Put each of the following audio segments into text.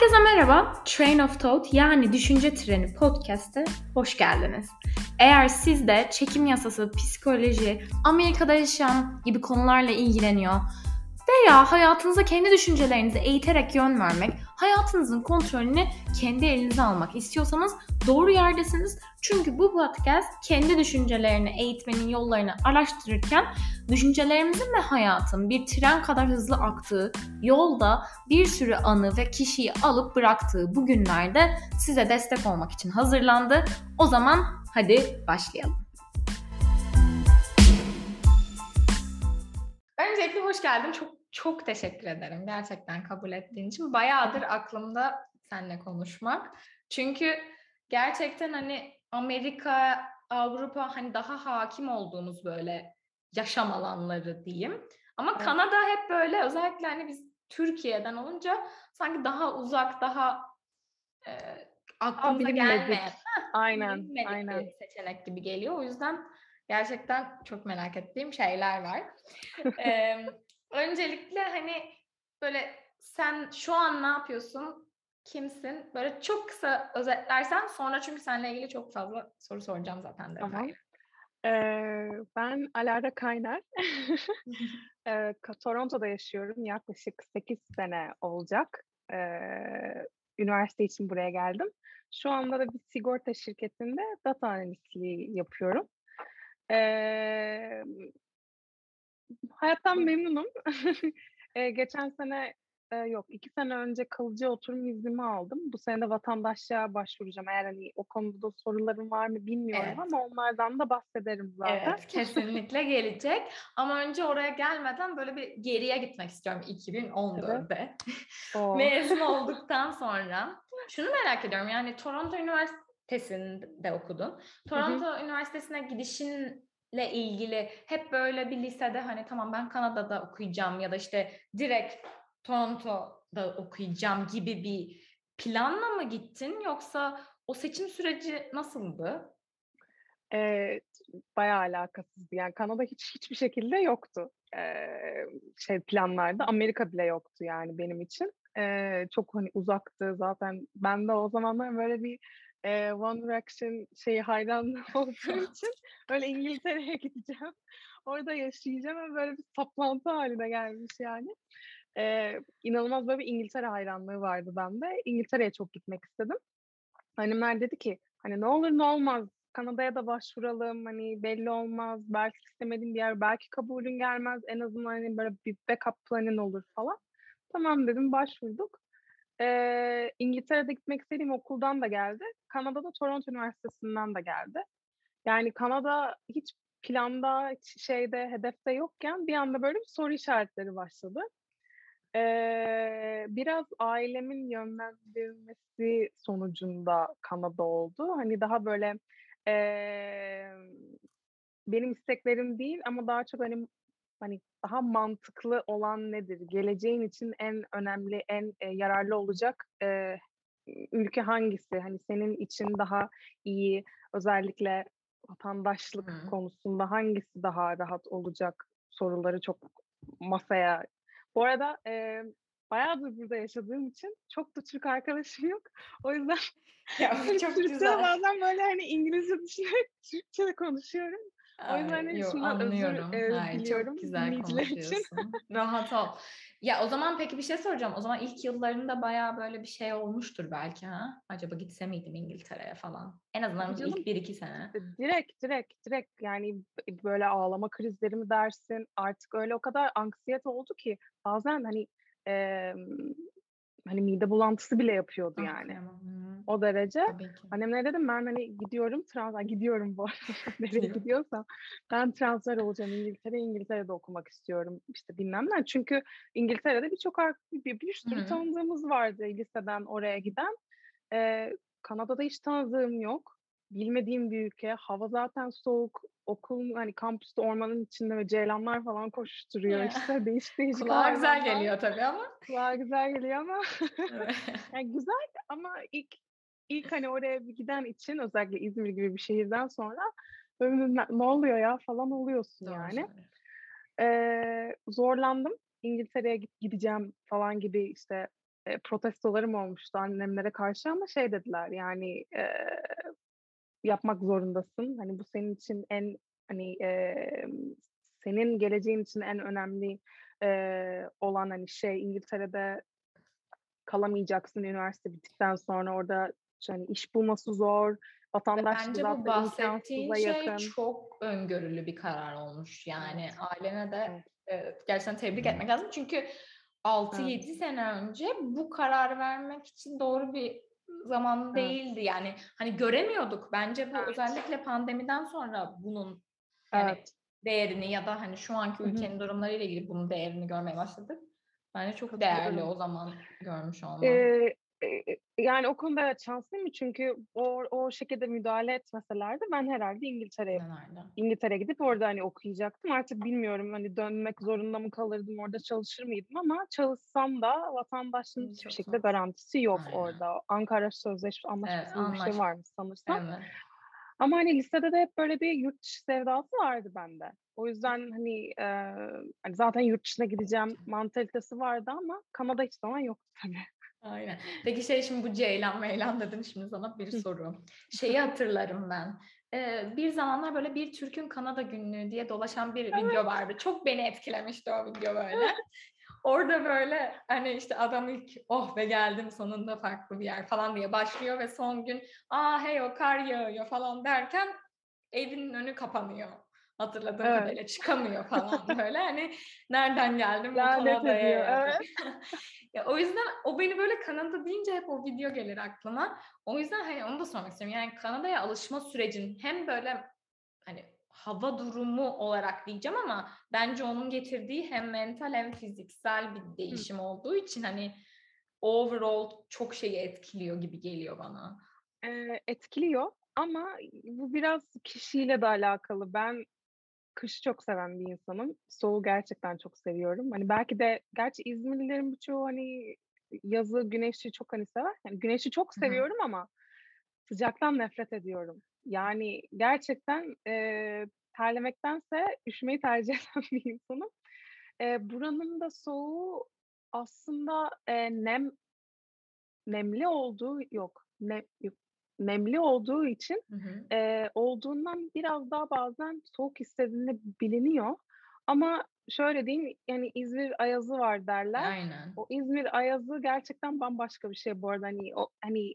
Herkese merhaba. Train of Thought yani Düşünce Treni podcast'e hoş geldiniz. Eğer siz de çekim yasası, psikoloji, Amerika'da yaşayan gibi konularla ilgileniyor veya hayatınıza kendi düşüncelerinizi eğiterek yön vermek, hayatınızın kontrolünü kendi elinize almak istiyorsanız doğru yerdesiniz. Çünkü bu podcast kendi düşüncelerini eğitmenin yollarını araştırırken düşüncelerimizin ve hayatın bir tren kadar hızlı aktığı yolda bir sürü anı ve kişiyi alıp bıraktığı bu günlerde size destek olmak için hazırlandı. O zaman hadi başlayalım. Öncelikle hoş geldin. Çok çok teşekkür ederim gerçekten kabul ettiğin için. Bayağıdır aklımda seninle konuşmak. Çünkü gerçekten hani Amerika, Avrupa hani daha hakim olduğumuz böyle yaşam alanları diyeyim. Ama evet. Kanada hep böyle özellikle hani biz Türkiye'den olunca sanki daha uzak, daha e, aklımıza gelmeyen, aynen, aynen. bir seçenek gibi geliyor. O yüzden gerçekten çok merak ettiğim şeyler var. ee, öncelikle hani böyle sen şu an ne yapıyorsun? Kimsin? Böyle çok kısa özetlersen sonra çünkü seninle ilgili çok fazla soru soracağım zaten de. Tamam. Ee, ben Alara Kaynar. ee, Toronto'da yaşıyorum. Yaklaşık 8 sene olacak. Ee, üniversite için buraya geldim. Şu anda da bir sigorta şirketinde data analistliği yapıyorum. Ee, hayattan memnunum. ee, geçen sene e, yok iki sene önce kalıcı oturum iznimi aldım. Bu sene de vatandaşlığa başvuracağım. Eğer hani o konuda da sorularım var mı bilmiyorum evet. ama onlardan da bahsederim zaten. Evet kesinlikle gelecek. Ama önce oraya gelmeden böyle bir geriye gitmek istiyorum 2014'e. Evet. Mezun olduktan sonra. Şunu merak ediyorum yani Toronto Üniversitesi'nde okudun. Toronto Hı-hı. Üniversitesi'ne gidişin ile ilgili hep böyle bir lisede hani tamam ben Kanada'da okuyacağım ya da işte direkt Toronto'da okuyacağım gibi bir planla mı gittin yoksa o seçim süreci nasıldı? Ee, bayağı alakasızdı. Yani Kanada hiç hiçbir şekilde yoktu. Ee, şey planlarda Amerika bile yoktu yani benim için. Ee, çok hani uzaktı zaten. Ben de o zamanlar böyle bir e, One Direction şeyi hayran olduğum için öyle İngiltere'ye gideceğim. Orada yaşayacağım ve böyle bir saplantı haline gelmiş yani. Ee, inanılmaz böyle bir İngiltere hayranlığı vardı bende. İngiltere'ye çok gitmek istedim. Annemler dedi ki hani ne olur ne olmaz Kanada'ya da başvuralım hani belli olmaz belki istemediğin bir yer belki kabulün gelmez en azından hani böyle bir backup planın olur falan. Tamam dedim başvurduk. Ee, İngiltere'de gitmek istediğim okuldan da geldi. Kanada'da Toronto Üniversitesi'nden de geldi. Yani Kanada hiç planda, hiç şeyde, hedefte yokken bir anda böyle bir soru işaretleri başladı. Ee, biraz ailemin yönlendirmesi sonucunda Kanada oldu. Hani daha böyle e, benim isteklerim değil ama daha çok hani hani daha mantıklı olan nedir? Geleceğin için en önemli, en e, yararlı olacak e, ülke hangisi? Hani senin için daha iyi, özellikle vatandaşlık Hı. konusunda hangisi daha rahat olacak soruları çok masaya. Bu arada e, bayağıdır burada yaşadığım için çok da Türk arkadaşım yok. O yüzden ya, çok güzel. bazen böyle hani İngilizce düşünerek Türkçe konuşuyorum. O yüzden hani Yok, anlıyorum. Özür, e, Hayır, çok güzel konuşuyorsun. Rahat ol. Ya o zaman peki bir şey soracağım. O zaman ilk yıllarında bayağı böyle bir şey olmuştur belki ha? Acaba gitse miydim İngiltere'ye falan? En azından Canım, ilk bir iki sene. Direkt direkt direkt yani böyle ağlama krizleri mi dersin? Artık öyle o kadar anksiyete oldu ki bazen hani e, hani mide bulantısı bile yapıyordu yani. O derece. Annemlere dedim ben hani gidiyorum transfer gidiyorum bu nereye gidiyorsam ben transfer olacağım İngiltere İngiltere'de okumak istiyorum işte bilmem ne. Çünkü İngiltere'de birçok bir, bir sürü tanıdığımız vardı liseden oraya giden. Ee, Kanada'da hiç tanıdığım yok. Bilmediğim bir ülke. Hava zaten soğuk okul hani kampüste ormanın içinde ve ceylanlar falan koşturuyor işte değişik değişik. Kulağa güzel geliyor tabii ama. Kulağa güzel geliyor ama. yani güzel ama ilk ilk hani oraya giden için özellikle İzmir gibi bir şehirden sonra böyle ne oluyor ya falan oluyorsun Doğru yani. Ee, zorlandım. İngiltere'ye gideceğim falan gibi işte e, protestolarım olmuştu annemlere karşı ama şey dediler yani e, yapmak zorundasın. Hani bu senin için en hani e, senin geleceğin için en önemli e, olan hani şey İngiltere'de kalamayacaksın üniversite bittikten sonra orada hani iş bulması zor. Vatandaş Bence bu bahsettiğin şey yakın. çok öngörülü bir karar olmuş. Yani evet. ailene de evet. e, gerçekten tebrik etmek lazım. Çünkü 6-7 evet. sene önce bu karar vermek için doğru bir zaman evet. değildi. Yani hani göremiyorduk. Bence bu evet. özellikle pandemiden sonra bunun yani evet. değerini ya da hani şu anki ülkenin Hı-hı. durumlarıyla ilgili bunun değerini görmeye başladık. Bence çok değerli o zaman görmüş olmak. Ee, yani o konuda şanslıyım çünkü o, o şekilde müdahale etmeselerdi ben herhalde İngiltere'ye İngiltere gidip orada hani okuyacaktım. Artık bilmiyorum hani dönmek zorunda mı kalırdım orada çalışır mıydım ama çalışsam da vatandaşlığın hiçbir şekilde zor. garantisi yok Aynen. orada. Ankara Sözleşmesi anlaşması evet, bir şey var mı sanırsam. Evet. Ama hani listede de hep böyle bir yurt dışı sevdası vardı bende. O yüzden hani, e, hani zaten yurt dışına gideceğim mantalitesi vardı ama Kanada hiç zaman yoktu tabii. Aynen. Peki şey şimdi bu Ceylan Meylan dedim şimdi sana bir soru. Şeyi hatırlarım ben. Ee, bir zamanlar böyle bir Türk'ün Kanada günlüğü diye dolaşan bir video vardı. Çok beni etkilemişti o video böyle. Orada böyle hani işte adam ilk oh be geldim sonunda farklı bir yer falan diye başlıyor ve son gün aa hey o kar yağıyor falan derken evinin önü kapanıyor hatırladığım evet. kadarıyla çıkamıyor falan böyle hani nereden geldim bu Kanada'ya evet. ya o yüzden o beni böyle Kanada deyince hep o video gelir aklıma o yüzden hani onu da sormak istiyorum yani Kanada'ya alışma sürecin hem böyle hani hava durumu olarak diyeceğim ama bence onun getirdiği hem mental hem fiziksel bir değişim Hı. olduğu için hani overall çok şeyi etkiliyor gibi geliyor bana. Ee, etkiliyor ama bu biraz kişiyle de alakalı. Ben kışı çok seven bir insanım. Soğuğu gerçekten çok seviyorum. Hani belki de gerçi İzmirlilerin birçoğu hani yazı, güneşi çok hani sever. Yani güneşi çok seviyorum Hı-hı. ama sıcaktan nefret ediyorum. Yani gerçekten e, terlemektense üşümeyi tercih eden bir insanım. E, buranın da soğuğu aslında e, nem nemli olduğu yok. Ne, yok nemli olduğu için hı hı. E, olduğundan biraz daha bazen soğuk hissedildiğinde biliniyor. Ama şöyle diyeyim yani İzmir ayazı var derler. Aynen. O İzmir ayazı gerçekten bambaşka bir şey bu arada. Hani o hani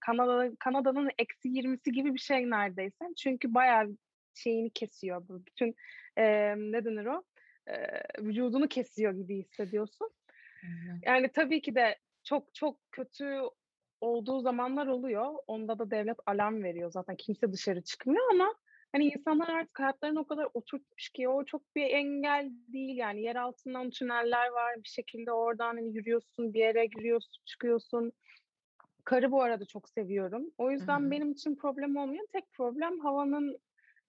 Kanada Kanada'nın eksi 20'si gibi bir şey neredeyse. Çünkü bayağı şeyini kesiyor bu bütün e, ne denir o? E, vücudunu kesiyor gibi hissediyorsun. Hı-hı. Yani tabii ki de çok çok kötü olduğu zamanlar oluyor. Onda da devlet alarm veriyor zaten. Kimse dışarı çıkmıyor ama hani insanlar artık hayatlarını o kadar oturtmuş ki o çok bir engel değil yani. Yer altından tüneller var. Bir şekilde oradan hani yürüyorsun, bir yere giriyorsun, çıkıyorsun. Karı bu arada çok seviyorum. O yüzden Hı-hı. benim için problem olmuyor. Tek problem havanın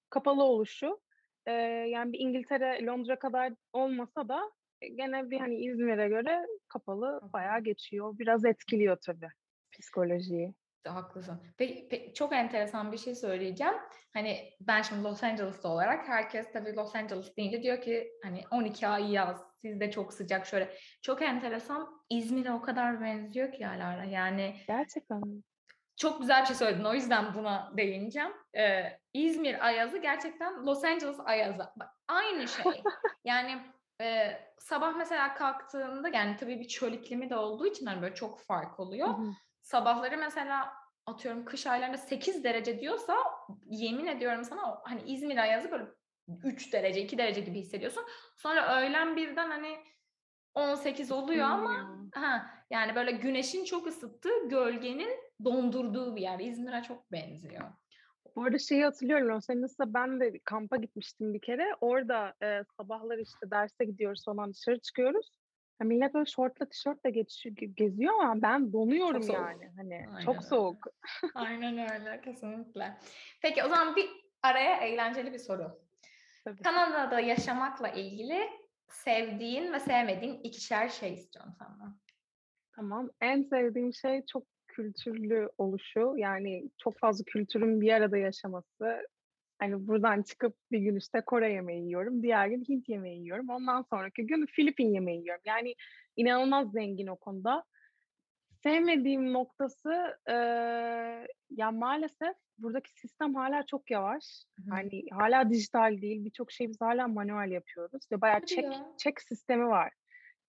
kapalı oluşu. Ee, yani bir İngiltere, Londra kadar olmasa da gene bir hani İzmir'e göre kapalı bayağı geçiyor. Biraz etkiliyor tabii psikolojiyi. Haklısın. Peki, peki çok enteresan bir şey söyleyeceğim. Hani ben şimdi Los Angeles'ta olarak herkes tabii Los Angeles deyince diyor ki hani 12 ay yaz, sizde çok sıcak şöyle. Çok enteresan. İzmir'e o kadar benziyor ki Alara. Yani gerçekten çok güzel bir şey söyledin. O yüzden buna değineceğim. Ee, İzmir ayazı gerçekten Los Angeles ayazı. Bak, aynı şey. yani e, sabah mesela kalktığında yani tabii bir çöl iklimi de olduğu için hani böyle çok fark oluyor. Sabahları mesela atıyorum kış aylarında 8 derece diyorsa yemin ediyorum sana hani İzmir ayazı böyle 3 derece 2 derece gibi hissediyorsun. Sonra öğlen birden hani 18 oluyor ama ha yani böyle güneşin çok ısıttığı, gölgenin dondurduğu bir yer. İzmir'e çok benziyor. Bu arada şeyi hatırlıyorum Angeles'ta ben de kampa gitmiştim bir kere. Orada e, sabahlar işte derse gidiyoruz falan dışarı çıkıyoruz. Ya millet böyle şortla tişörtle geziyor ama ben donuyorum çok yani. Hani Aynen çok soğuk. Aynen öyle kesinlikle. Peki o zaman bir araya eğlenceli bir soru. Tabii. Kanada'da yaşamakla ilgili sevdiğin ve sevmediğin ikişer şey istiyorum senden. Tamam. En sevdiğim şey çok kültürlü oluşu. Yani çok fazla kültürün bir arada yaşaması. Hani buradan çıkıp bir gün işte Kore yemeği yiyorum. Diğer gün Hint yemeği yiyorum. Ondan sonraki gün Filipin yemeği yiyorum. Yani inanılmaz zengin o konuda. Sevmediğim noktası e, ya maalesef buradaki sistem hala çok yavaş. Hı-hı. Hani hala dijital değil. Birçok şey biz hala manuel yapıyoruz ve bayağı çek çek sistemi var.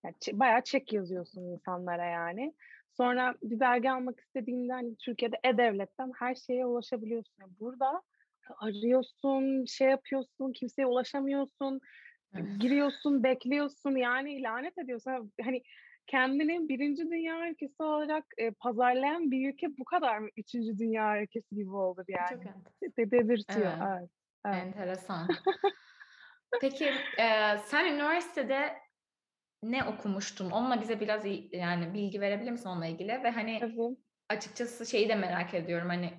Yani ç- bayağı çek yazıyorsun insanlara yani. Sonra bir belge almak istediğinde hani Türkiye'de e-devletten her şeye ulaşabiliyorsun. Yani burada arıyorsun, şey yapıyorsun, kimseye ulaşamıyorsun, giriyorsun, bekliyorsun yani lanet ediyorsun. Hani kendini birinci dünya ülkesi olarak e, pazarlayan bir ülke bu kadar mı üçüncü dünya ülkesi gibi olur yani. Çok. Dedirtiyor. Evet. evet. evet. Enteresan. Peki e, sen üniversitede ne okumuştun? Onunla bize biraz yani bilgi verebilir misin onunla ilgili? Ve hani Tabii. açıkçası şeyi de merak ediyorum hani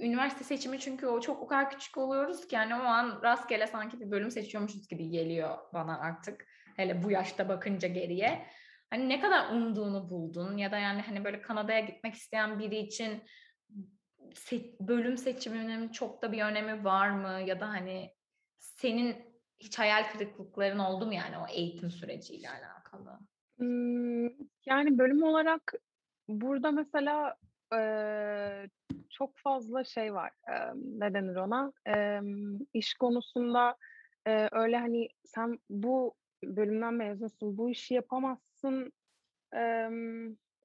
üniversite seçimi çünkü o çok o kadar küçük oluyoruz ki yani o an rastgele sanki bir bölüm seçiyormuşuz gibi geliyor bana artık. Hele bu yaşta bakınca geriye. Hani ne kadar umduğunu buldun ya da yani hani böyle Kanada'ya gitmek isteyen biri için se- bölüm seçiminin çok da bir önemi var mı ya da hani senin hiç hayal kırıklıkların oldu mu yani o eğitim süreciyle alakalı? Yani bölüm olarak burada mesela e, çok fazla şey var. E, ne denir ona? E, iş konusunda e, öyle hani sen bu bölümden mezunsun, bu işi yapamazsın e,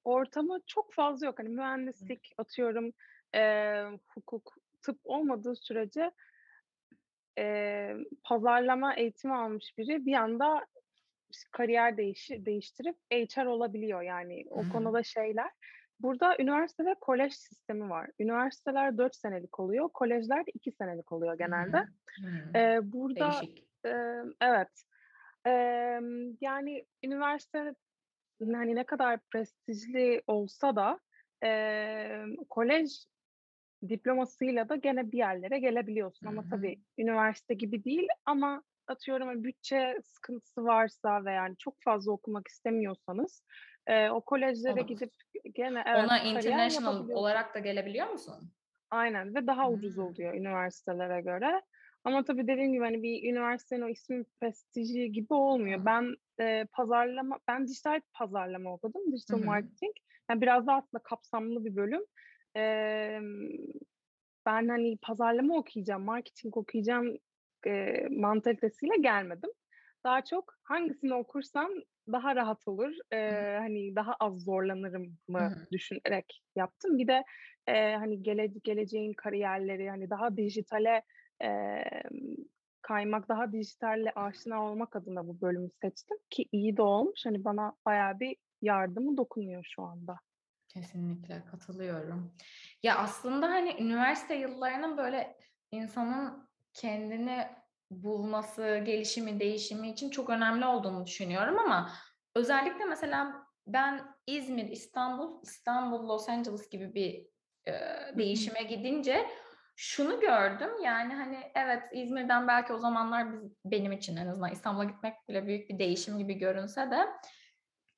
ortamı çok fazla yok. Hani mühendislik atıyorum, e, hukuk, tıp olmadığı sürece e, pazarlama eğitimi almış biri bir anda kariyer değişi, değiştirip HR olabiliyor yani o Hı-hı. konuda şeyler. Burada üniversite ve kolej sistemi var. Üniversiteler 4 senelik oluyor, kolejler de 2 senelik oluyor genelde. Hı-hı. Ee, burada Değişik. E, evet. E, yani üniversite hani ne kadar prestijli olsa da e, kolej diplomasıyla da gene bir yerlere gelebiliyorsun. Ama tabii üniversite gibi değil ama atıyorum hani bütçe sıkıntısı varsa ve yani çok fazla okumak istemiyorsanız e, o kolejlere Olur. gidip gene evet, Ona international olarak da gelebiliyor musun? Aynen ve daha hmm. ucuz oluyor üniversitelere göre. Ama tabii dediğim gibi hani bir üniversitenin o ismi prestiji gibi olmuyor. Hmm. Ben e, pazarlama, ben dijital pazarlama okudum, digital hmm. marketing. Yani biraz daha aslında kapsamlı bir bölüm. E, ben hani pazarlama okuyacağım, marketing okuyacağım e, mantalitesiyle gelmedim. Daha çok hangisini okursam daha rahat olur, e, hani daha az zorlanırım mı Hı-hı. düşünerek yaptım. Bir de e, hani gele, geleceğin kariyerleri, hani daha dijitale e, kaymak, daha dijitalle aşina olmak adına bu bölümü seçtim ki iyi de olmuş. Hani bana bayağı bir yardımı dokunuyor şu anda. Kesinlikle katılıyorum. Ya aslında hani üniversite yıllarının böyle insanın kendini bulması, gelişimi, değişimi için çok önemli olduğunu düşünüyorum ama özellikle mesela ben İzmir, İstanbul, İstanbul, Los Angeles gibi bir e, değişime gidince şunu gördüm. Yani hani evet İzmir'den belki o zamanlar biz, benim için en azından İstanbul'a gitmek bile büyük bir değişim gibi görünse de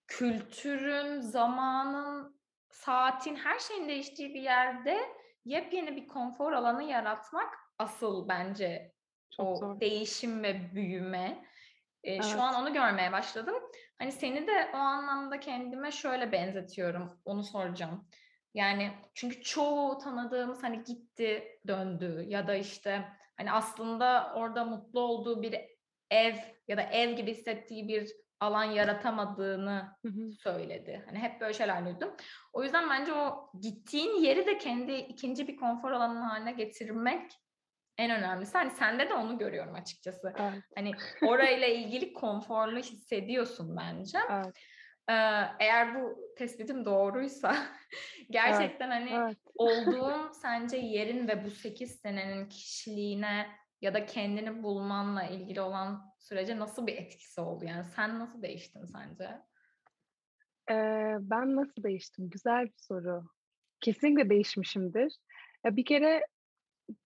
kültürün, zamanın, saatin, her şeyin değiştiği bir yerde yepyeni bir konfor alanı yaratmak asıl bence Çok o zor. değişim ve büyüme. Ee, evet. Şu an onu görmeye başladım. Hani seni de o anlamda kendime şöyle benzetiyorum. Onu soracağım. Yani çünkü çoğu tanıdığımız hani gitti, döndü ya da işte hani aslında orada mutlu olduğu bir ev ya da ev gibi hissettiği bir alan yaratamadığını hı hı. söyledi. Hani hep böyle şeyler duydum. O yüzden bence o gittiğin yeri de kendi ikinci bir konfor alanı haline getirmek en önemlisi. Hani sende de onu görüyorum açıkçası. Evet. Hani orayla ilgili konforlu hissediyorsun bence. Evet. Ee, eğer bu tespitim doğruysa gerçekten evet. hani evet. olduğun sence yerin ve bu 8 senenin kişiliğine ya da kendini bulmanla ilgili olan sürece nasıl bir etkisi oldu? Yani sen nasıl değiştin sence? Ee, ben nasıl değiştim? Güzel bir soru. Kesinlikle değişmişimdir. Ya bir kere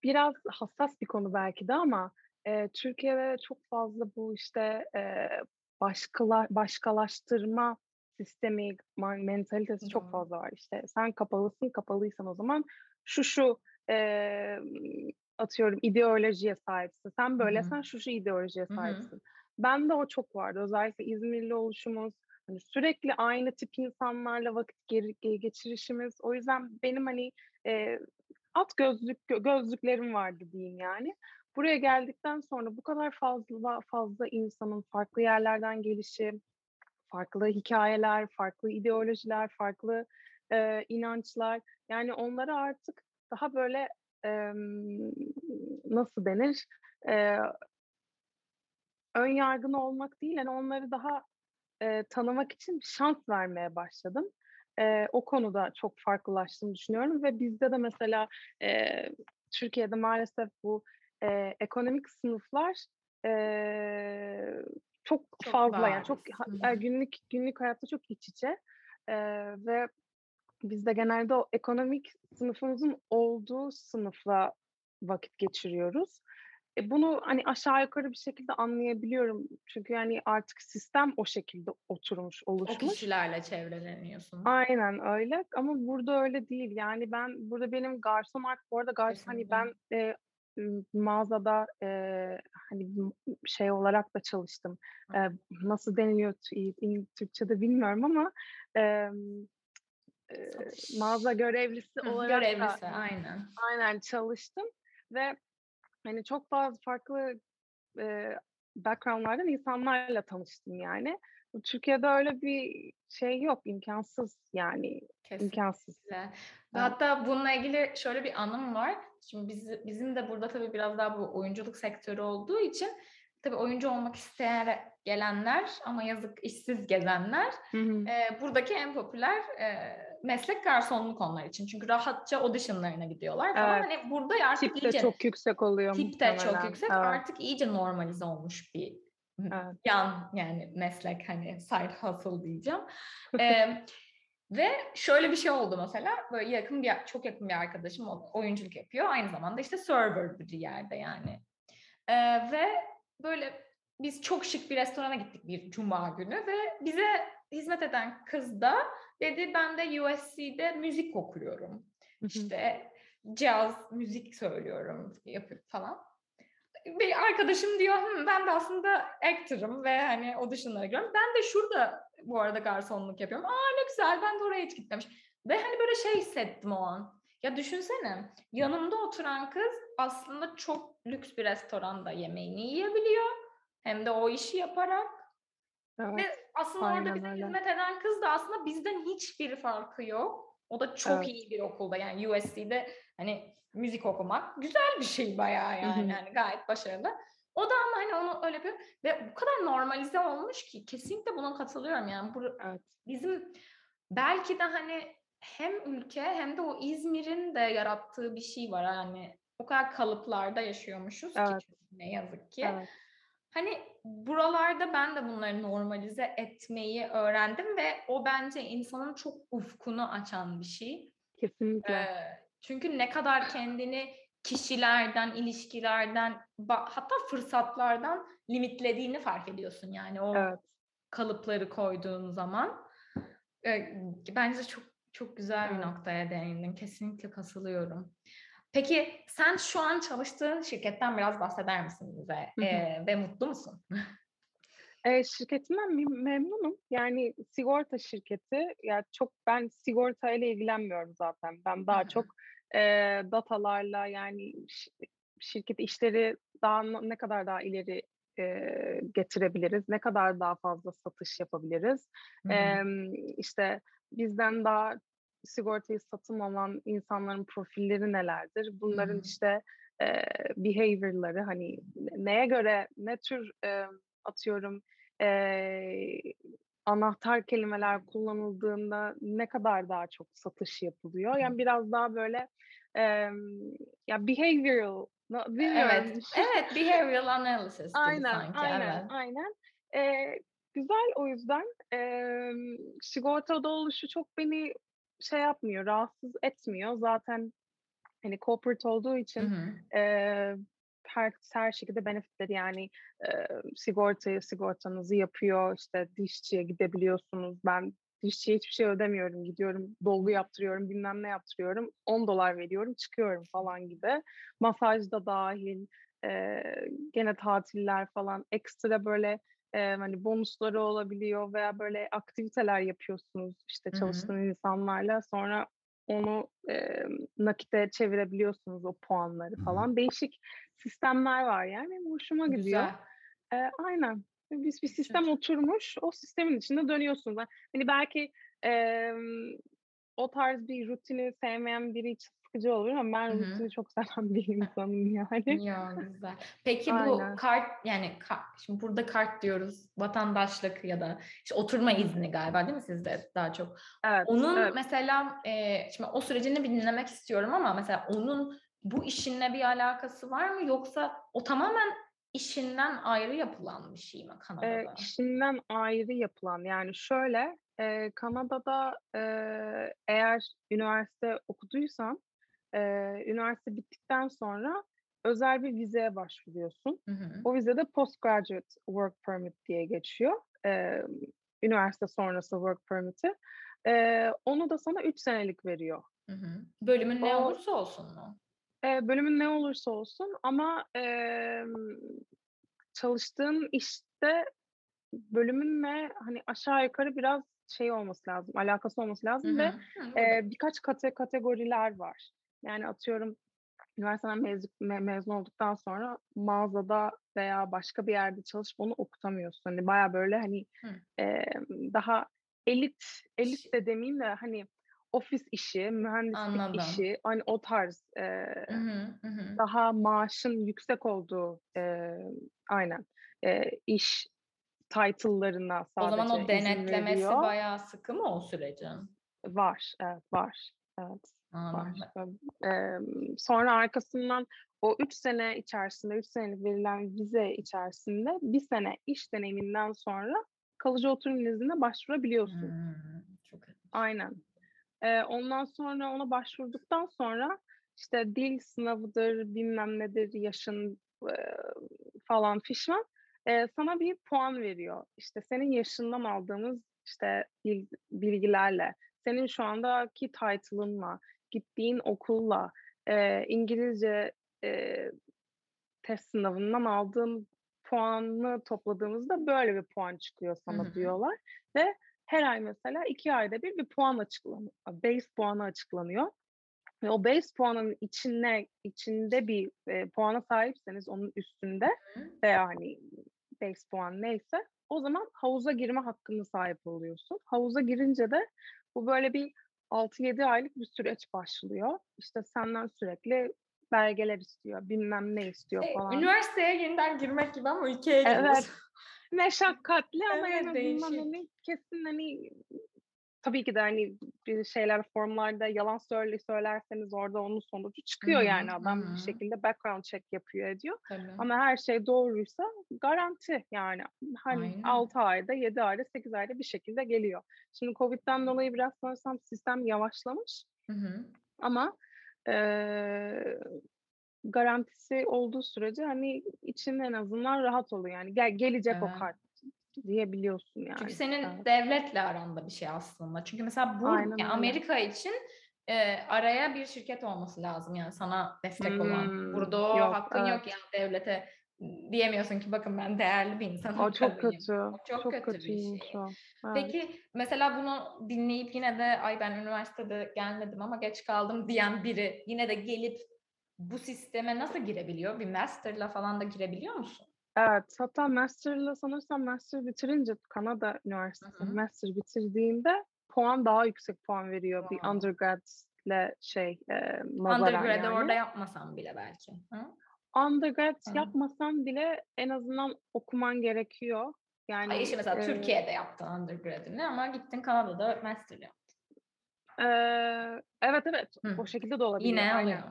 biraz hassas bir konu belki de ama e, Türkiye'de çok fazla bu işte e, başkalar başkalaştırma sistemi, mentalitesi Hı. çok fazla var. İşte sen kapalısın, kapalıysan o zaman şu şu e, atıyorum ideolojiye sahipsin. Sen böylesen şu şu ideolojiye sahipsin. Hı-hı. Ben de o çok vardı. Özellikle İzmirli oluşumuz, Hani sürekli aynı tip insanlarla vakit geçirişimiz. O yüzden benim hani e, at gözlük gözlüklerim vardı diyeyim yani. Buraya geldikten sonra bu kadar fazla fazla insanın farklı yerlerden gelişi, farklı hikayeler, farklı ideolojiler, farklı e, inançlar. Yani onlara artık daha böyle e, nasıl denir? E, ön yargılı olmak değil, yani onları daha e, tanımak için şans vermeye başladım. E, o konuda çok farklılaştığını düşünüyorum ve bizde de mesela e, Türkiye'de maalesef bu e, ekonomik sınıflar e, çok, çok fazla bariz. yani çok ha, günlük günlük hayatta çok iç içe e, ve biz de genelde o ekonomik sınıfımızın olduğu sınıfla vakit geçiriyoruz. E, bunu hani aşağı yukarı bir şekilde anlayabiliyorum. Çünkü yani artık sistem o şekilde oturmuş, oluşmuş. O kişilerle çevreleniyorsun. Aynen öyle ama burada öyle değil. Yani ben burada benim garson artık bu arada garson hani ben e, mağazada e, hani şey olarak da çalıştım. E, nasıl deniliyor Türkçe'de bilmiyorum ama e, mağaza görevlisi olarak görevlisi, da aynen. aynen çalıştım ve hani çok fazla farklı e, backgroundlardan insanlarla tanıştım yani. Türkiye'de öyle bir şey yok, imkansız yani. Kesinlikle. imkansız. Hatta bununla ilgili şöyle bir anım var. Şimdi biz, bizim de burada tabii biraz daha bu oyunculuk sektörü olduğu için tabii oyuncu olmak isteyen gelenler ama yazık işsiz gezenler hı hı. E, buradaki en popüler e, meslek garsonluk onlar için. Çünkü rahatça auditionlarına gidiyorlar falan. Evet. Hani burada artık tip de iyice, çok yüksek oluyor Tip de çok yüksek. Evet. Artık iyice normalize olmuş bir evet. yan yani meslek hani side hustle diyeceğim. ee, ve şöyle bir şey oldu mesela böyle yakın bir çok yakın bir arkadaşım oyunculuk yapıyor. Aynı zamanda işte server bir yerde yani. Ee, ve böyle biz çok şık bir restorana gittik bir cuma günü ve bize hizmet eden kız da dedi ben de USC'de müzik okuyorum. İşte caz müzik söylüyorum yapıp falan. Bir arkadaşım diyor ben de aslında actor'ım ve hani auditionlara giriyorum. Ben de şurada bu arada garsonluk yapıyorum. Aa ne güzel ben de oraya hiç gitmemiş. Ve hani böyle şey hissettim o an. Ya düşünsene yanımda oturan kız aslında çok lüks bir restoranda yemeğini yiyebiliyor. Hem de o işi yaparak. Evet, Ve aslında orada bize öyle. hizmet eden kız da aslında bizden hiçbir farkı yok. O da çok evet. iyi bir okulda yani USC'de hani müzik okumak güzel bir şey bayağı yani, yani gayet başarılı. O da ama hani onu öyle yapıyor ve bu kadar normalize olmuş ki kesinlikle buna katılıyorum yani. Bu, evet. Bizim belki de hani hem ülke hem de o İzmir'in de yarattığı bir şey var yani o kadar kalıplarda yaşıyormuşuz evet. ki ne yazık ki. Evet. Hani buralarda ben de bunları normalize etmeyi öğrendim ve o bence insanın çok ufkunu açan bir şey. Kesinlikle. Ee, çünkü ne kadar kendini kişilerden, ilişkilerden, hatta fırsatlardan limitlediğini fark ediyorsun yani o evet. kalıpları koyduğun zaman. Ee, bence çok çok güzel bir noktaya değindin. Kesinlikle katılıyorum. Peki sen şu an çalıştığın şirketten biraz bahseder misin bize? Ee, ve mutlu musun? E, şirketimden memnunum. Yani sigorta şirketi. Yani çok ben sigorta ile ilgilenmiyorum zaten. Ben daha çok e, datalarla yani şirket işleri daha ne kadar daha ileri e, getirebiliriz, ne kadar daha fazla satış yapabiliriz. E, işte bizden daha sigortayı satın alan insanların profilleri nelerdir? Bunların hmm. işte e, behavior'ları hani neye göre ne tür e, atıyorum e, anahtar kelimeler kullanıldığında ne kadar daha çok satış yapılıyor? Yani biraz daha böyle e, ya behavioral Evet, evet behavioral analysis aynen, sanki. Aynen, evet. aynen. E, güzel o yüzden e, sigortada oluşu çok beni şey yapmıyor, rahatsız etmiyor. Zaten hani corporate olduğu için hı hı. E, her her şekilde benefitleri yani e, sigortayı sigortanızı yapıyor. İşte dişçiye gidebiliyorsunuz. Ben dişçiye hiçbir şey ödemiyorum. Gidiyorum dolgu yaptırıyorum, bilmem ne yaptırıyorum. 10 dolar veriyorum, çıkıyorum falan gibi. Masaj da dahil. E, gene tatiller falan ekstra böyle Eee, hani, bonusları olabiliyor veya böyle aktiviteler yapıyorsunuz, işte, çalıştığınız insanlarla. Sonra onu, emm, nakite çevirebiliyorsunuz o puanları falan. Değişik sistemler var yani. Hoşuma gidiyor. Güzel. Eee, aynen. Biz bir Çok sistem oturmuş, o sistemin içinde dönüyorsunuz. Hani, belki, emm, o tarz bir rutini sevmeyen biri için sıkıcı olur ama ben hı. rutini çok seven bir insanım yani. Ya, güzel. Peki bu Aynen. kart, yani, ka şimdi burada kart diyoruz, vatandaşlık ya da, işte, oturma izni galiba değil mi sizde daha çok? Evet, Onun evet. mesela, eee, şimdi o sürecini bir dinlemek istiyorum ama mesela onun bu işinle bir alakası var mı yoksa o tamamen işinden ayrı yapılan bir şey mi Eee, Kanada'da? işinden ayrı yapılan, yani, şöyle, eee, Kanada'da, eee, eğer üniversite okuduysan, eee, üniversite bittikten sonra özel bir vizeye başvuruyorsun. Hı hı. O vize de Postgraduate Work Permit diye geçiyor. Emm, üniversite sonrası work permit'i. Eee, onu da sana 3 senelik veriyor. Hı hı. Bölümün ne O olursa olsun mu? Eee, bölümün ne olursa olsun ama, emm, çalıştığın işte bölümünle, hani, aşağı yukarı biraz şey olması lazım, alakası olması lazım hı. ve, Hı, eee, burada. birkaç kate kategoriler var. Yani, atıyorum, üniversiteden mezun me mezun olduktan sonra mağazada veya başka bir yerde çalışıp onu okutamıyorsun. Hani, bayağı böyle, hani, Hı. emm, daha elit, elit de demeyeyim de, hani, ofis işi, mühendislik Anladım. işi, hani, o tarz, eee, Hı hı. Hı daha maaşın yüksek olduğu, eee, aynen, eee, iş title'larına O zaman sadece o denetlemesi bayağı sıkı mı o sürecin? Var, evet, var. Evet. Anladım. Sonra arkasından o 3 sene içerisinde, 3 senelik verilen vize içerisinde 1 sene iş deneyiminden sonra kalıcı oturum iznine başvurabiliyorsun. Hımm. Çok. Aynen. Eee, ondan sonra ona başvurduktan sonra, işte, dil sınavıdır, bilmem nedir, yaşın, eee, falan fişman, eee, sana bir puan veriyor. İşte, senin yaşından aldığımız, işte, bil bilgilerle, senin şu andaki title'ınla, gittiğin okulla, eee, İngilizce, eee, test sınavından aldığın puanı topladığımızda böyle bir puan çıkıyor sana hı. diyorlar ve her ay mesela 2 ayda bir bir puan açıklanıyor. Base puanı açıklanıyor ve o base puanın içine içinde bir, eee, puana sahipseniz onun üstünde Hı. veya, hani, base puan neyse o zaman havuza girme hakkına sahip oluyorsun. Havuza girince de bu böyle bir 6-7 aylık bir süreç başlıyor. İşte, senden sürekli belgeler istiyor, bilmem ne istiyor Şey, falan. üniversiteye yeniden girmek gibi ama ülkeye Evet. giriyorsun. Meşakkatli ama Evet, azından, değişik. hani, kesin, hani, tabii ki de, hani, bir şeyler formlarda yalan söyle söylerseniz orada onun sonucu çıkıyor hı. yani. Adam bir hı. şekilde background check yapıyor, ediyor Tabii. ama her şey doğruysa garanti yani. Hani, Aynen. 6 ayda, 7 ayda, 8 ayda bir şekilde geliyor. Şimdi COVID'den dolayı biraz sanırsam sistem yavaşlamış Hı hı. ama, eee, garantisi olduğu sürece, hani, için en azından rahat oluyor yani. Gel gelecek o Evet. kart diyebiliyorsun Çünkü yani. senin Evet. devletle aranda bir şey aslında. Çünkü mesela bur Aynen ya, öyle. Amerika için, eee, araya bir şirket olması lazım yani sana destek olan. Hımm. Burada o Yok, hakkın yok evet. yani devlete diyemiyorsun ki bakın ben değerli bir insanım, O çok kötü. O çok Çok kötü bir kötüymüş şey. o. Evet. Peki mesela bunu dinleyip yine de "Ay, ben üniversitede gelmedim ama geç kaldım." diyen biri yine de gelip bu sisteme nasıl girebiliyor? Bir master'la falan da girebiliyor musun? Evet, hatta master'la sanırsam master bitirince Kanada Üniversitesi hı. master bitirdiğinde puan daha yüksek puan veriyor bir Wow. undergrad'le şey, nazaran Undergrad'ı orada yani. yapmasan bile belki. Hı? Undergrad Hı. yapmasan bile en azından okuman gerekiyor. Yani, işte mesela eee Türkiye'de yaptın undergrad'ını ama gittin Kanada'da master yaptın. Eee, evet, evet, Hı. o şekilde de olabiliyor. Yine oluyor.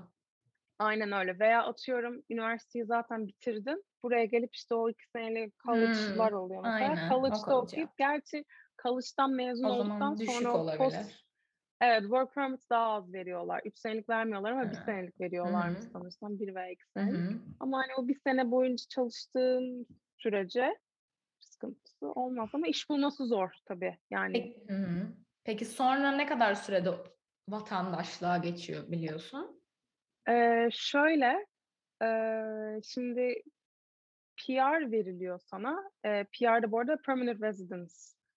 Aynen öyle veya atıyorum üniversiteyi zaten bitirdin. Buraya gelip, işte, o 2 senelik college'lar Hımm. oluyor mesela. Aynen, College'da college okuyup gerçi college'dan mezun O olduktan sonra düşük o post olabilir. Evet, work permit daha az veriyorlar. 3 senelik vermiyorlar ama 1 Hı. senelik Hı veriyorlarmış hı. sanırsam 1 veya 2 Hı senelik. hı. Ama, hani, o 1 sene boyunca çalıştığın sürece sıkıntısı olmaz ama iş bulması zor tabii. Yani Pek Hı hı. Peki sonra ne kadar sürede vatandaşlığa geçiyor biliyorsun? Eee, şöyle, eee, şimdi PR veriliyor sana. E, PR'da bu arada Permanent Residence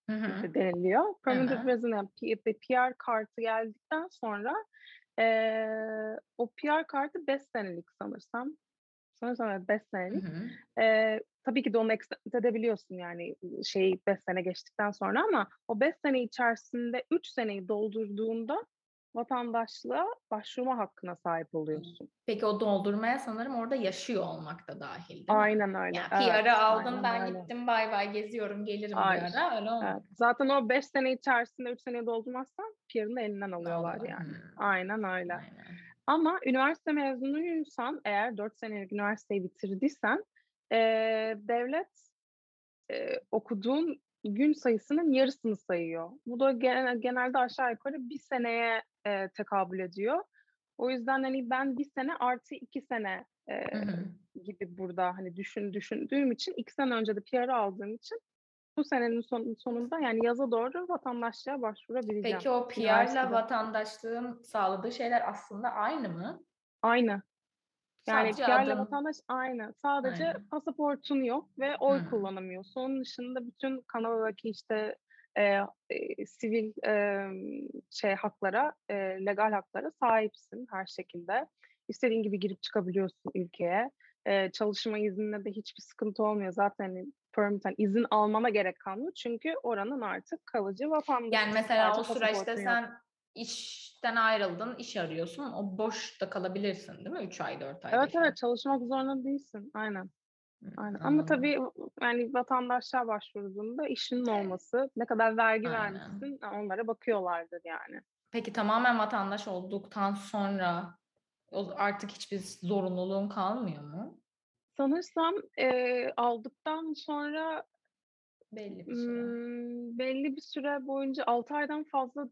Hı hı. deniliyor. Permanent Hı hı. Residence yani PR kartı geldikten sonra e, o PR kartı 5 senelik sanırsam. Sanırsam 5 Hı senelik. E, tabii ki de onu extend edebiliyorsun yani şey 5 sene geçtikten sonra ama o 5 sene içerisinde 3 seneyi doldurduğunda vatandaşlığa başvurma hakkına sahip oluyorsun. Peki o doldurmaya sanırım orada yaşıyor olmak da dahil değil mi? Aynen öyle. Yani evet, PR'ı aldım aynen ben öyle. gittim bay bay geziyorum gelirim Hayır. bir ara öyle olmuyor. Evet. Zaten o 5 sene içerisinde 3 seneyi doldurmazsan PR'ını elinden alıyorlar Alıyorlar, yani. hı. Aynen öyle. Aynen. Ama üniversite mezunuysan eğer 4 senelik üniversiteyi bitirdiysen eee, devlet eee, okuduğun gün sayısının yarısını sayıyor. Bu da gen- genelde aşağı yukarı bir seneye eee, tekabül ediyor. O yüzden hani ben bir sene artı iki sene Hı hı. gibi burada hani düşün düşündüğüm için iki sene önce de PR aldığım için bu senenin son, sonunda yani yaza doğru vatandaşlığa başvurabileceğim. Peki o PR'la vatandaşlığın sağladığı şeyler aslında aynı mı? Aynı. Yani Sadece PR'la vatandaş aynı. Sadece Aynen. pasaportun yok ve oy Hmm. kullanamıyorsun. Onun dışında bütün Kanada'daki işte e, e, sivil e, şey haklara, e, legal haklara sahipsin her şekilde. İstediğin gibi girip çıkabiliyorsun ülkeye. E, çalışma izninde de hiçbir sıkıntı olmuyor. Zaten hani permit, hani izin almana gerek kalmıyor. Çünkü oranın artık kalıcı vatandaşı. Yani mesela o Sadece süreçte pasaportun yok. İşten ayrıldın, iş arıyorsun. O boşta kalabilirsin değil mi? 3 ay, 4 ay. Evet ay. evet çalışmak zorunda değilsin. Aynen. Aynen. Ama tabii yani vatandaşlığa başvurduğunda işinin olması, ne kadar vergi Aynen. vermişsin onlara bakıyorlardır yani. Peki tamamen vatandaş olduktan sonra artık hiçbir zorunluluğun kalmıyor mu? Sanırsam e, aldıktan sonra Belli bir süre. belli bir süre boyunca 6 aydan fazla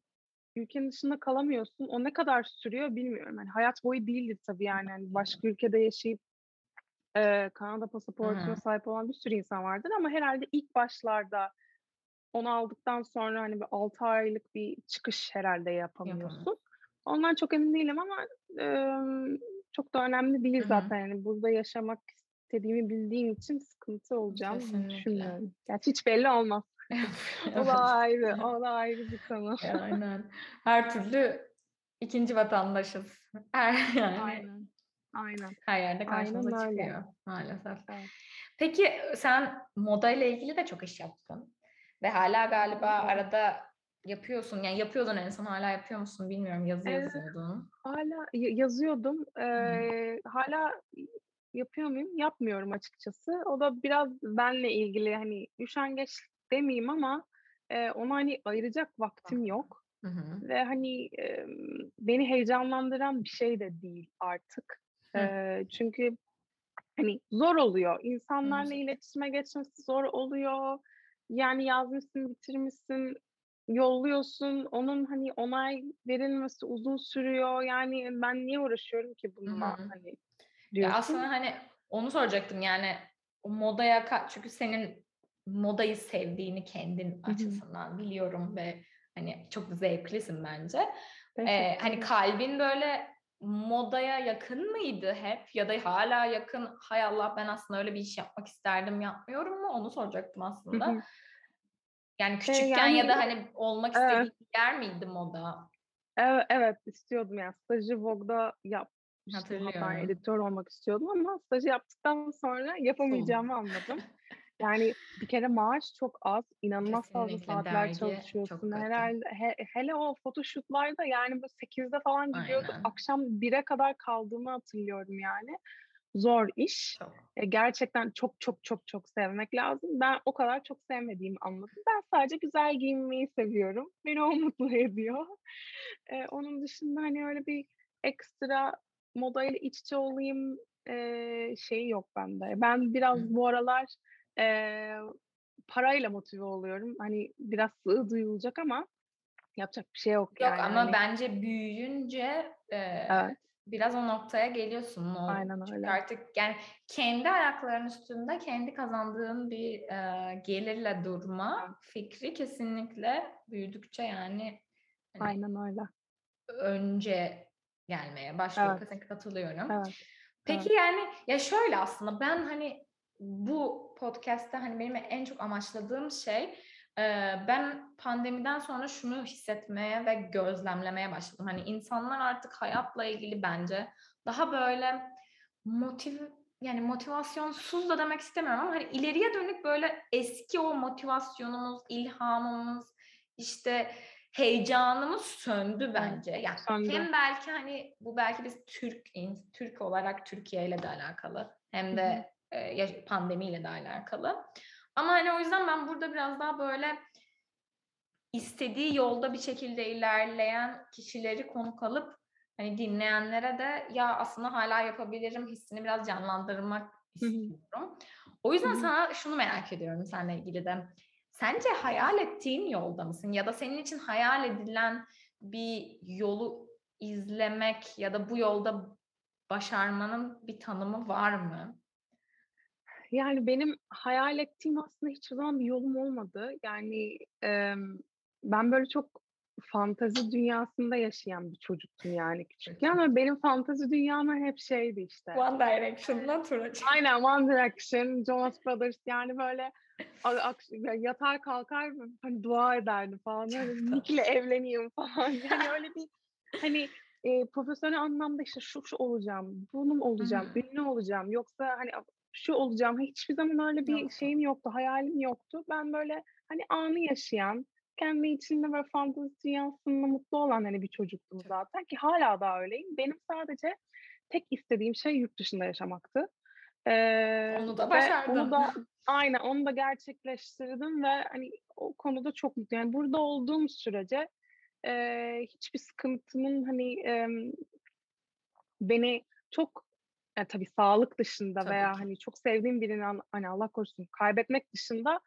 ülkenin dışında kalamıyorsun. O ne kadar sürüyor bilmiyorum. Yani hayat boyu değildir tabii yani. Yani başka ülkede yaşayıp e, Kanada pasaportuna Hı hı. sahip olan bir sürü insan vardır ama herhalde ilk başlarda onu aldıktan sonra hani bir 6 aylık bir çıkış herhalde yapamıyorsun. Yapamıyorsun. Ondan çok emin değilim ama e, çok da önemli değil Hı hı. zaten. Yani burada yaşamak istediğimi bildiğim için sıkıntı olacağını Kesinlikle. düşünmüyorum. Gerçi hiç belli olmaz. O da ayrı, o da ayrı bir konu. Aynen. Her türlü ikinci vatandaşız. Her yani Aynen. Aynen. her yerde karşımıza Aynen öyle. çıkıyor maalesef. Evet. Peki sen moda ile ilgili de çok iş yaptın. Ve hala galiba Evet. arada yapıyorsun. Yani yapıyordun en son hala yapıyor musun bilmiyorum. Yazı Evet. yazıyordun. Hala yazıyordum. Ee, hala yapıyor muyum? Yapmıyorum açıkçası. O da biraz benle ilgili hani üşengeç demeyeyim ama e, ona hani ayıracak vaktim yok. Hı hı. Ve hani e, beni heyecanlandıran bir şey de değil artık. Hı. E, çünkü hani zor oluyor. İnsanlarla Hı. iletişime geçmesi zor oluyor. Yani yazmışsın, bitirmişsin, yolluyorsun. Onun hani onay verilmesi uzun sürüyor. Yani ben niye uğraşıyorum ki bununla Hı hı. hani Ya diyorsun. aslında hani onu soracaktım yani o modaya çünkü senin modayı sevdiğini kendin açısından biliyorum ve hani çok zevklisin bence. Ee, hani kalbin böyle modaya yakın mıydı hep ya da hala yakın hay Allah ben aslında öyle bir iş yapmak isterdim yapmıyorum mu onu soracaktım aslında. hı. Yani küçükken yani- ya da hani olmak Evet. istediğin yer miydi moda? Evet, evet istiyordum yani. Stajı Vogue'da. Hatta Hatırlıyorum. editör olmak istiyordum ama stajı yaptıktan sonra yapamayacağımı anladım. Yani bir kere maaş çok az, inanılmaz fazla saatler dergi çalışıyorsun. Herhalde he- hele o photoshoot'larda yani böyle 8'de falan gidiyorduk. Aynen. Akşam 1'e kadar kaldığımı hatırlıyorum yani. Zor iş. Çok. E, gerçekten çok çok çok çok sevmek lazım. Ben o kadar çok sevmediğimi anladım. Ben sadece güzel giyinmeyi seviyorum. Beni o mutlu ediyor. E, onun dışında hani öyle bir ekstra modayla iç içe olayım e, şeyi yok bende. Ben biraz Hı. bu aralar e, parayla motive oluyorum. Hani biraz sığ duyulacak ama yapacak bir şey yok Yok yani. ama Hani, bence büyüyünce e, Evet. biraz o noktaya geliyorsun. O, Aynen çünkü öyle. artık yani kendi ayaklarının üstünde kendi kazandığın bir e, gelirle durma Evet. fikri kesinlikle büyüdükçe yani hani Aynen öyle. önce gelmeye başlıyor. Evet. Kesinlikle katılıyorum. Evet. Peki yani ya şöyle aslında ben hani bu podcast'te hani benim en çok amaçladığım şey ben pandemiden sonra şunu hissetmeye ve gözlemlemeye başladım. Hani insanlar artık hayatla ilgili bence daha böyle motiv yani motivasyonsuz da demek istemiyorum ama hani ileriye dönük böyle eski o motivasyonumuz, ilhamımız, işte heyecanımız söndü bence. Yani söndü. hem belki hani bu belki biz Türk Türk olarak Türkiye ile de alakalı hem de e, pandemiyle de alakalı. Ama hani o yüzden ben burada biraz daha böyle istediği yolda bir şekilde ilerleyen kişileri konuk alıp hani dinleyenlere de ya aslında hala yapabilirim hissini biraz canlandırmak istiyorum. O yüzden sana şunu merak ediyorum seninle ilgili de. Sence hayal ettiğin yolda mısın? Ya da senin için hayal edilen bir yolu izlemek ya da bu yolda başarmanın bir tanımı var mı? Yani benim hayal ettiğim aslında hiçbir zaman bir yolum olmadı. Yani e, ben böyle çok fantazi dünyasında yaşayan bir çocuktum yani küçükken ve benim fantazi dünyam hep şeydi işte. One Direction'la Turaç. Aynen One Direction, Jonas Brothers yani böyle yatar kalkar hani dua ederdi falan. Hani Nick'le evleneyim falan. Yani öyle bir hani e, profesyonel anlamda işte şu şu olacağım, bunun olacağım, ünlü olacağım. Yoksa hani şu olacağım. Hiçbir zaman öyle bir Yok. şeyim yoktu, hayalim yoktu. Ben böyle hani anı yaşayan, kendi içinde ve fantezi dünyasında mutlu olan hani bir çocuktum zaten ki hala da öyleyim. Benim sadece tek istediğim şey yurt dışında yaşamaktı. Ee, onu da başardın. Onu da aynen onu da gerçekleştirdim ve hani o konuda çok mutluyum. Yani burada olduğum sürece e, hiçbir sıkıntımın hani e, beni çok yani tabii sağlık dışında tabii veya ki. hani çok sevdiğim birini hani Allah korusun kaybetmek dışında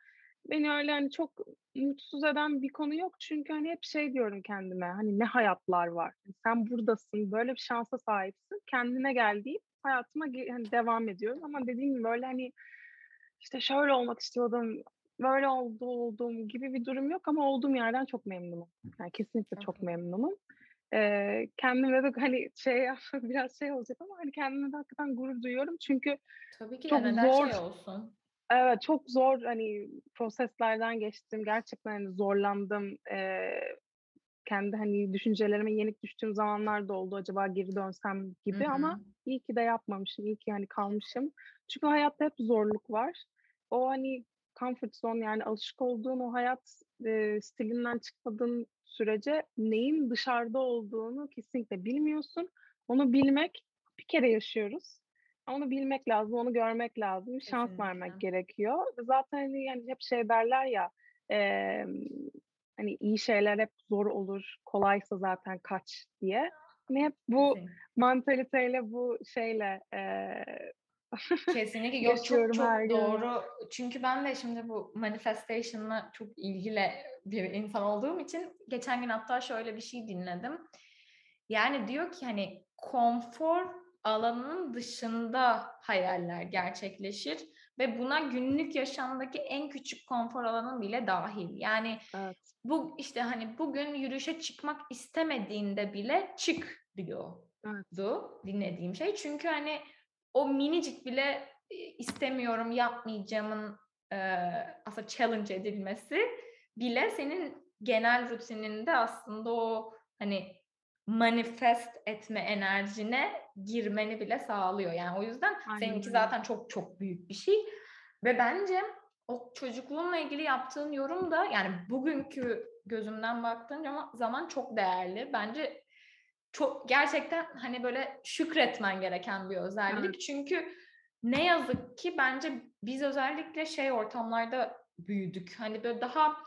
beni öyle hani çok mutsuz eden bir konu yok. Çünkü hani hep şey diyorum kendime hani ne hayatlar var. Hani sen buradasın, böyle bir şansa sahipsin. Kendine gel deyip hayatıma hani devam ediyorum. Ama dediğim gibi böyle hani işte şöyle olmak istiyordum, böyle oldu olduğum gibi bir durum yok ama olduğum yerden çok memnunum. Yani kesinlikle çok memnunum. Ee, kendime de hani şey biraz şey olacak ama hani kendime de hakikaten gurur duyuyorum. Çünkü Tabii ki çok zor, şey olsun. Evet çok zor hani proseslerden geçtim. Gerçekten hani zorlandım. Ee, kendi hani düşüncelerime yenik düştüğüm zamanlar da oldu. Acaba geri dönsem gibi Hı-hı. ama iyi ki de yapmamışım. İyi ki hani kalmışım. Çünkü hayatta hep zorluk var. O hani comfort zone yani alışık olduğun o hayat e, stilinden çıkmadığın sürece neyin dışarıda olduğunu kesinlikle bilmiyorsun. Onu bilmek bir kere yaşıyoruz. Onu bilmek lazım, onu görmek lazım, şans Kesinlikle. vermek gerekiyor. Zaten hani yani hep şey derler ya, e, hani iyi şeyler hep zor olur, kolaysa zaten kaç diye. Hani hep bu mantaliteyle, bu şeyle e, Kesinlikle yok çok çok doğru. Gün. Çünkü ben de şimdi bu manifestation'la çok ilgili bir insan olduğum için geçen gün hatta şöyle bir şey dinledim. Yani diyor ki hani konfor alanının dışında hayaller gerçekleşir ve buna günlük yaşamdaki en küçük konfor alanın bile dahil. Yani evet. bu işte hani bugün yürüyüşe çıkmak istemediğinde bile çık diyordu evet. dinlediğim şey. Çünkü hani o minicik bile istemiyorum yapmayacağımın e, aslında challenge edilmesi bile senin genel rutininde aslında o hani manifest etme enerjine girmeni bile sağlıyor. Yani o yüzden Aynen. seninki zaten çok çok büyük bir şey. Ve bence o çocukluğunla ilgili yaptığın yorum da yani bugünkü gözümden baktığın zaman çok değerli. Bence çok gerçekten hani böyle şükretmen gereken bir özellik. Evet. Çünkü ne yazık ki bence biz özellikle şey ortamlarda büyüdük. Hani böyle daha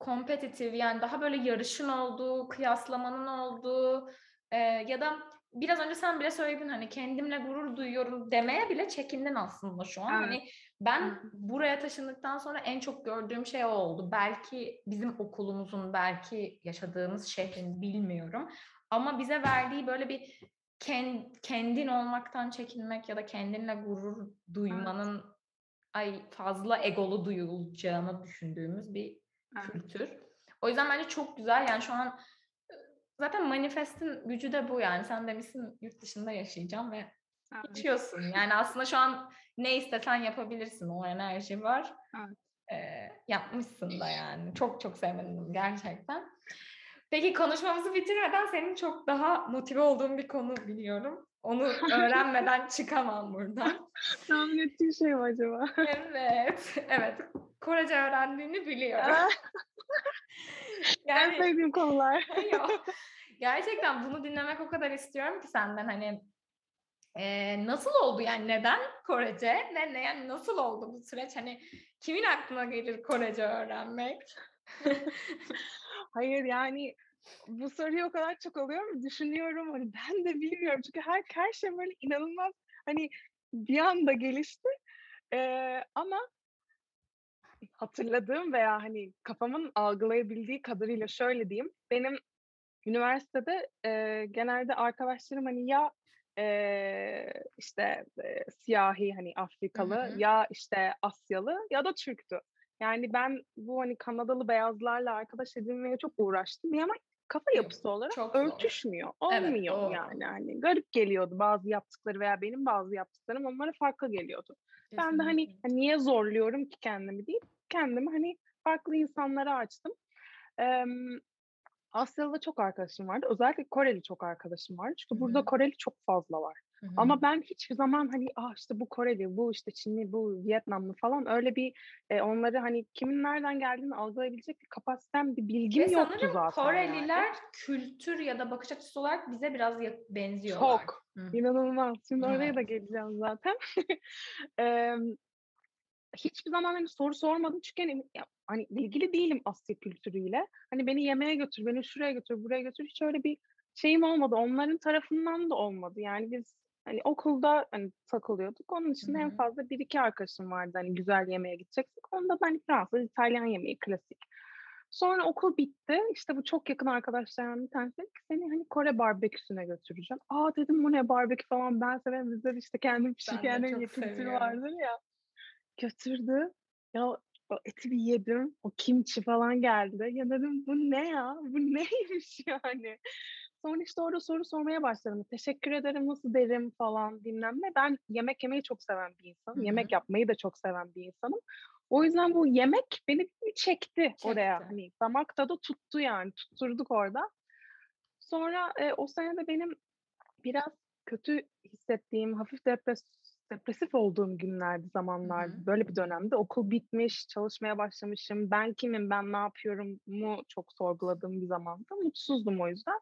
kompetitif yani daha böyle yarışın olduğu, kıyaslamanın olduğu e, ya da biraz önce sen bile söyledin hani kendimle gurur duyuyorum demeye bile çekindin aslında şu an. Evet. Hani ben buraya taşındıktan sonra en çok gördüğüm şey o oldu. Belki bizim okulumuzun, belki yaşadığımız şehrin bilmiyorum. Ama bize verdiği böyle bir kendin olmaktan çekinmek ya da kendinle gurur duymanın evet. ay fazla egolu duyulacağını düşündüğümüz bir evet. kültür. O yüzden bence çok güzel. Yani şu an zaten manifestin gücü de bu yani. Sen demişsin yurt dışında yaşayacağım ve geçiyorsun. Yani aslında şu an ne istesen yapabilirsin. O enerji var. Evet. Ee, yapmışsın da yani. Çok çok sevmedim gerçekten. Peki konuşmamızı bitirmeden senin çok daha motive olduğun bir konu biliyorum. Onu öğrenmeden çıkamam buradan. Tahmin ettiğin şey mi acaba? Evet. Evet. Korece öğrendiğini biliyorum. yani, en sevdiğim konular. yok. Gerçekten bunu dinlemek o kadar istiyorum ki senden hani e, nasıl oldu yani neden Korece ne, ne yani nasıl oldu bu süreç hani kimin aklına gelir Korece öğrenmek? Hayır yani bu soruyu o kadar çok alıyorum düşünüyorum hani ben de bilmiyorum çünkü her her şey böyle inanılmaz hani bir anda gelişti ee, ama hatırladığım veya hani kafamın algılayabildiği kadarıyla şöyle diyeyim benim üniversitede e, genelde arkadaşlarım hani ya e, işte e, siyahi hani Afrikalı hı hı. ya işte Asyalı ya da Türktü. Yani ben bu hani Kanadalı beyazlarla arkadaş edinmeye çok uğraştım ama kafa yapısı olarak çok örtüşmüyor. Zor. Olmuyor evet, yani. Hani garip geliyordu bazı yaptıkları veya benim bazı yaptıklarım onlara farklı geliyordu. Kesinlikle. Ben de hani, hani niye zorluyorum ki kendimi değil. Kendimi hani farklı insanlara açtım. Ee, Asyalı'da çok arkadaşım vardı. Özellikle Koreli çok arkadaşım vardı. Çünkü Hı-hı. burada Koreli çok fazla var. Hı-hı. Ama ben hiçbir zaman hani ah işte bu Koreli, bu işte Çinli, bu Vietnamlı falan öyle bir e, onları hani kimin nereden geldiğini algılayabilecek bir kapasitem, bir bilgim Ve yoktu zaten. Koreliler yani. kültür ya da bakış açısı olarak bize biraz benziyorlar. Çok. Hı. İnanılmaz. Şimdi evet. oraya da geleceğim zaten. e, hiçbir zaman hani soru sormadım çünkü hani, ya, hani ilgili değilim Asya kültürüyle. Hani beni yemeğe götür, beni şuraya götür, buraya götür. Hiç öyle bir şeyim olmadı. Onların tarafından da olmadı. Yani biz hani okulda hani takılıyorduk. Onun için en fazla bir iki arkadaşım vardı hani güzel yemeğe gideceksek. Onda da hani Fransız, İtalyan yemeği klasik. Sonra okul bitti. İşte bu çok yakın arkadaşlarım bir tanesi dedi ki seni hani Kore barbeküsüne götüreceğim. Aa dedim bu ne barbekü falan ben severim. Bizde işte kendim pişir kendim kültürü vardır ya. Götürdü. Ya o eti bir yedim. O kimçi falan geldi. Ya dedim bu ne ya? Bu neymiş yani? Sonra işte orada soru sormaya başladım. Teşekkür ederim, nasıl derim falan bilmem ne. Ben yemek yemeyi çok seven bir insanım. Hı-hı. Yemek yapmayı da çok seven bir insanım. O yüzden bu yemek beni bir çekti, çekti. oraya. Hani damak tadı tuttu yani. Tutturduk orada. Sonra e, o sene de benim biraz kötü hissettiğim, hafif depres depresif olduğum günlerdi, zamanlardı. Hı-hı. Böyle bir dönemde okul bitmiş, çalışmaya başlamışım. Ben kimim, ben ne yapıyorum mu çok sorguladığım bir zamanda. Mutsuzdum o yüzden.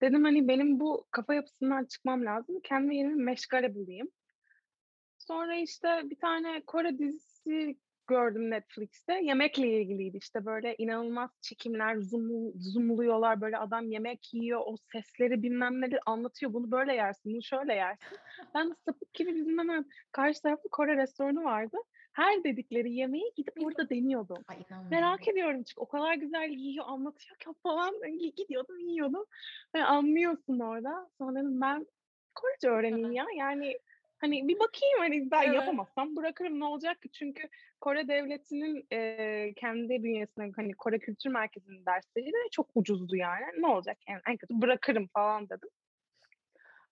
Dedim hani benim bu kafa yapısından çıkmam lazım. Kendime yeni bir meşgale bulayım. Sonra işte bir tane Kore dizisi gördüm Netflix'te. Yemekle ilgiliydi. İşte böyle inanılmaz çekimler, zoom, zoomluyorlar. Böyle adam yemek yiyor. O sesleri bilmem neleri anlatıyor. Bunu böyle yersin, bunu şöyle yersin. Ben sapık gibi bizim hemen karşı tarafta Kore restoranı vardı. Her dedikleri yemeği gidip orada deniyordum. Ay, Merak ediyorum çünkü o kadar güzel yiyor, anlatıyor ki falan. Gidiyordum, yiyordum. Ve anlıyorsun orada. Sonra dedim ben Korece öğreneyim ya. Yani Hani bir bakayım hani ben evet. yapamazsam bırakırım ne olacak ki? Çünkü Kore devletinin e, kendi bünyesinde hani Kore Kültür Merkezi'nin dersleri de çok ucuzdu yani. Ne olacak yani en kötü bırakırım falan dedim.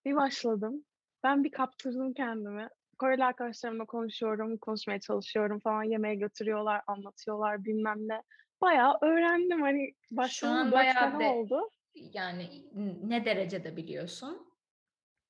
Bir başladım. Ben bir kaptırdım kendimi. Koreli arkadaşlarımla konuşuyorum, konuşmaya çalışıyorum falan. Yemeğe götürüyorlar, anlatıyorlar bilmem ne. Bayağı öğrendim hani başladım. Şu an de, oldu. Yani ne derecede biliyorsun?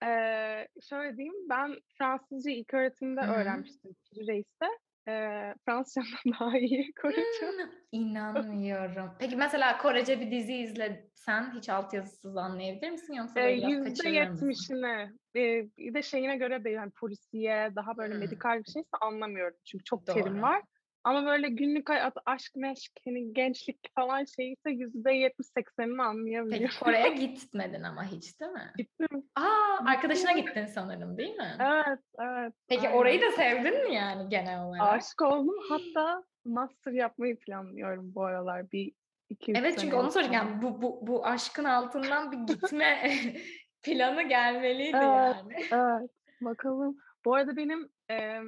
Ee, şöyle diyeyim, ben Fransızca ilk öğretimde Hı-hı. öğrenmiştim Reis'te. Ee, Fransızcamdan daha iyi Korece. Hmm, inanmıyorum. Peki mesela Korece bir dizi izlesen hiç altyazısız anlayabilir misin yoksa böyle ee, biraz kaçırır %70'ine bir de şeyine göre de yani polisiye daha böyle hmm. medikal bir şeyse anlamıyorum. Çünkü çok Doğru. terim var. Ama böyle günlük hayat, aşk, meşk, hani gençlik falan şeyse yüzde yetmiş seksenini anlayabiliyorum. Peki Kore'ye gitmedin ama hiç değil mi? Gittim. Aa, arkadaşına gittin sanırım değil mi? Evet, evet. Peki aynen. orayı da sevdin mi yani genel olarak? Aşık oldum. Hatta master yapmayı planlıyorum bu aralar. Bir iki Evet çünkü onu soracağım. Bu, bu, bu aşkın altından bir gitme planı gelmeliydi evet, yani. Evet, bakalım. Bu arada benim e,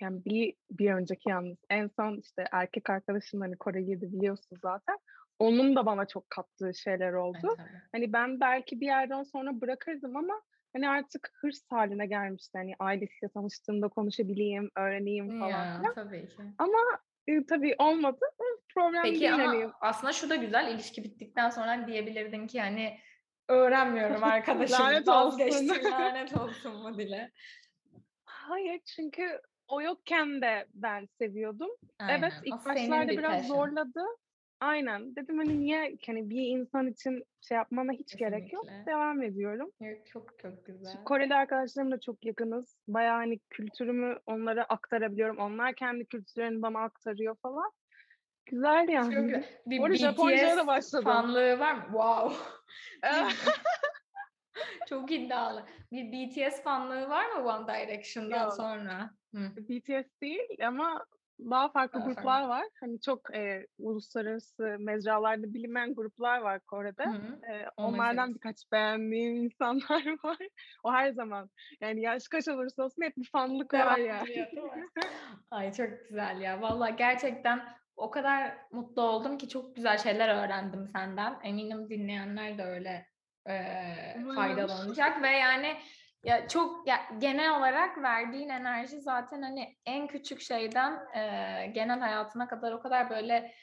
yani bir, bir önceki yalnız en son işte erkek arkadaşım hani Kore girdi biliyorsun zaten. Onun da bana çok kattığı şeyler oldu. Evet, hani ben belki bir yerden sonra bırakırdım ama hani artık hırs haline gelmişti. Hani ailesiyle tanıştığımda konuşabileyim, öğreneyim falan Ya filan. tabii ki. Ama e, tabii olmadı. Problem Peki değil ama hani. aslında şu da güzel ilişki bittikten sonra diyebilirdin ki hani öğrenmiyorum arkadaşım Lanet olsun. lanet olsun mu dile. Hayır çünkü o yokken de ben seviyordum. Aynen. Evet O ilk senin başlarda bir biraz passion. zorladı. Aynen. Dedim hani niye hani bir insan için şey yapmana hiç gerek yok. Kesinlikle. Devam ediyorum. Yok, Çok çok güzel. Şimdi Koreli arkadaşlarımla çok yakınız. Bayağı hani kültürümü onlara aktarabiliyorum. Onlar kendi kültürlerini bana aktarıyor falan. Güzel yani. Çünkü bir Bu arada Japonca'ya da BTS başladım. fanlığı var mı? Wow. Çok iddialı. Bir BTS fanlığı var mı One Direction'dan Yok. sonra? Hı. BTS değil ama daha farklı Daha gruplar var. Hani çok e, uluslararası mecralarda bilinen gruplar var Kore'de. Hı hı. E, onlardan birkaç beğendiğim insanlar var. O her zaman. Yani yaş kaç olursa olsun hep bir fanlık var Devam yani. ediyor, değil mi? Ay çok güzel ya. Vallahi gerçekten o kadar mutlu oldum ki çok güzel şeyler öğrendim senden. Eminim dinleyenler de öyle Umarım. faydalanacak ve yani ya çok ya genel olarak verdiğin enerji zaten hani en küçük şeyden eee, genel hayatına kadar o kadar böyle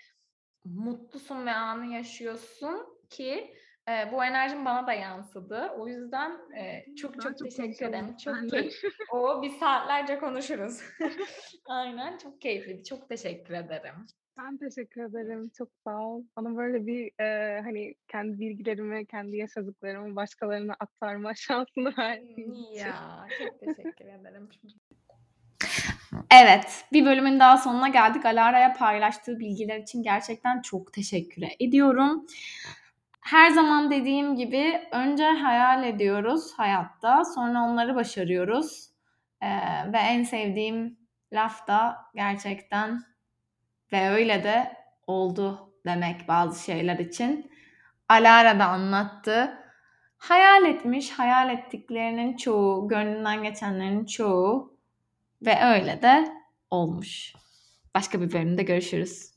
mutlusun ve anı yaşıyorsun ki eee, bu enerjin bana da yansıdı. O yüzden eee, çok çok çok teşekkür ederim. Çok keyif. O biz saatlerce konuşuruz. Aynen çok keyifliydi. Çok teşekkür ederim. Ben teşekkür ederim. Çok sağ ol. Bana böyle bir e, hani kendi bilgilerimi, kendi yaşadıklarımı başkalarına aktarma şansını verdiğin için. Ya çok teşekkür ederim. Evet, bir bölümün daha sonuna geldik. Alara'ya paylaştığı bilgiler için gerçekten çok teşekkür ediyorum. Her zaman dediğim gibi önce hayal ediyoruz hayatta, sonra onları başarıyoruz. Ee, ve en sevdiğim laf da gerçekten ve öyle de oldu demek bazı şeyler için. Alara da anlattı. Hayal etmiş, hayal ettiklerinin çoğu, gönlünden geçenlerin çoğu ve öyle de olmuş. Başka bir bölümde görüşürüz.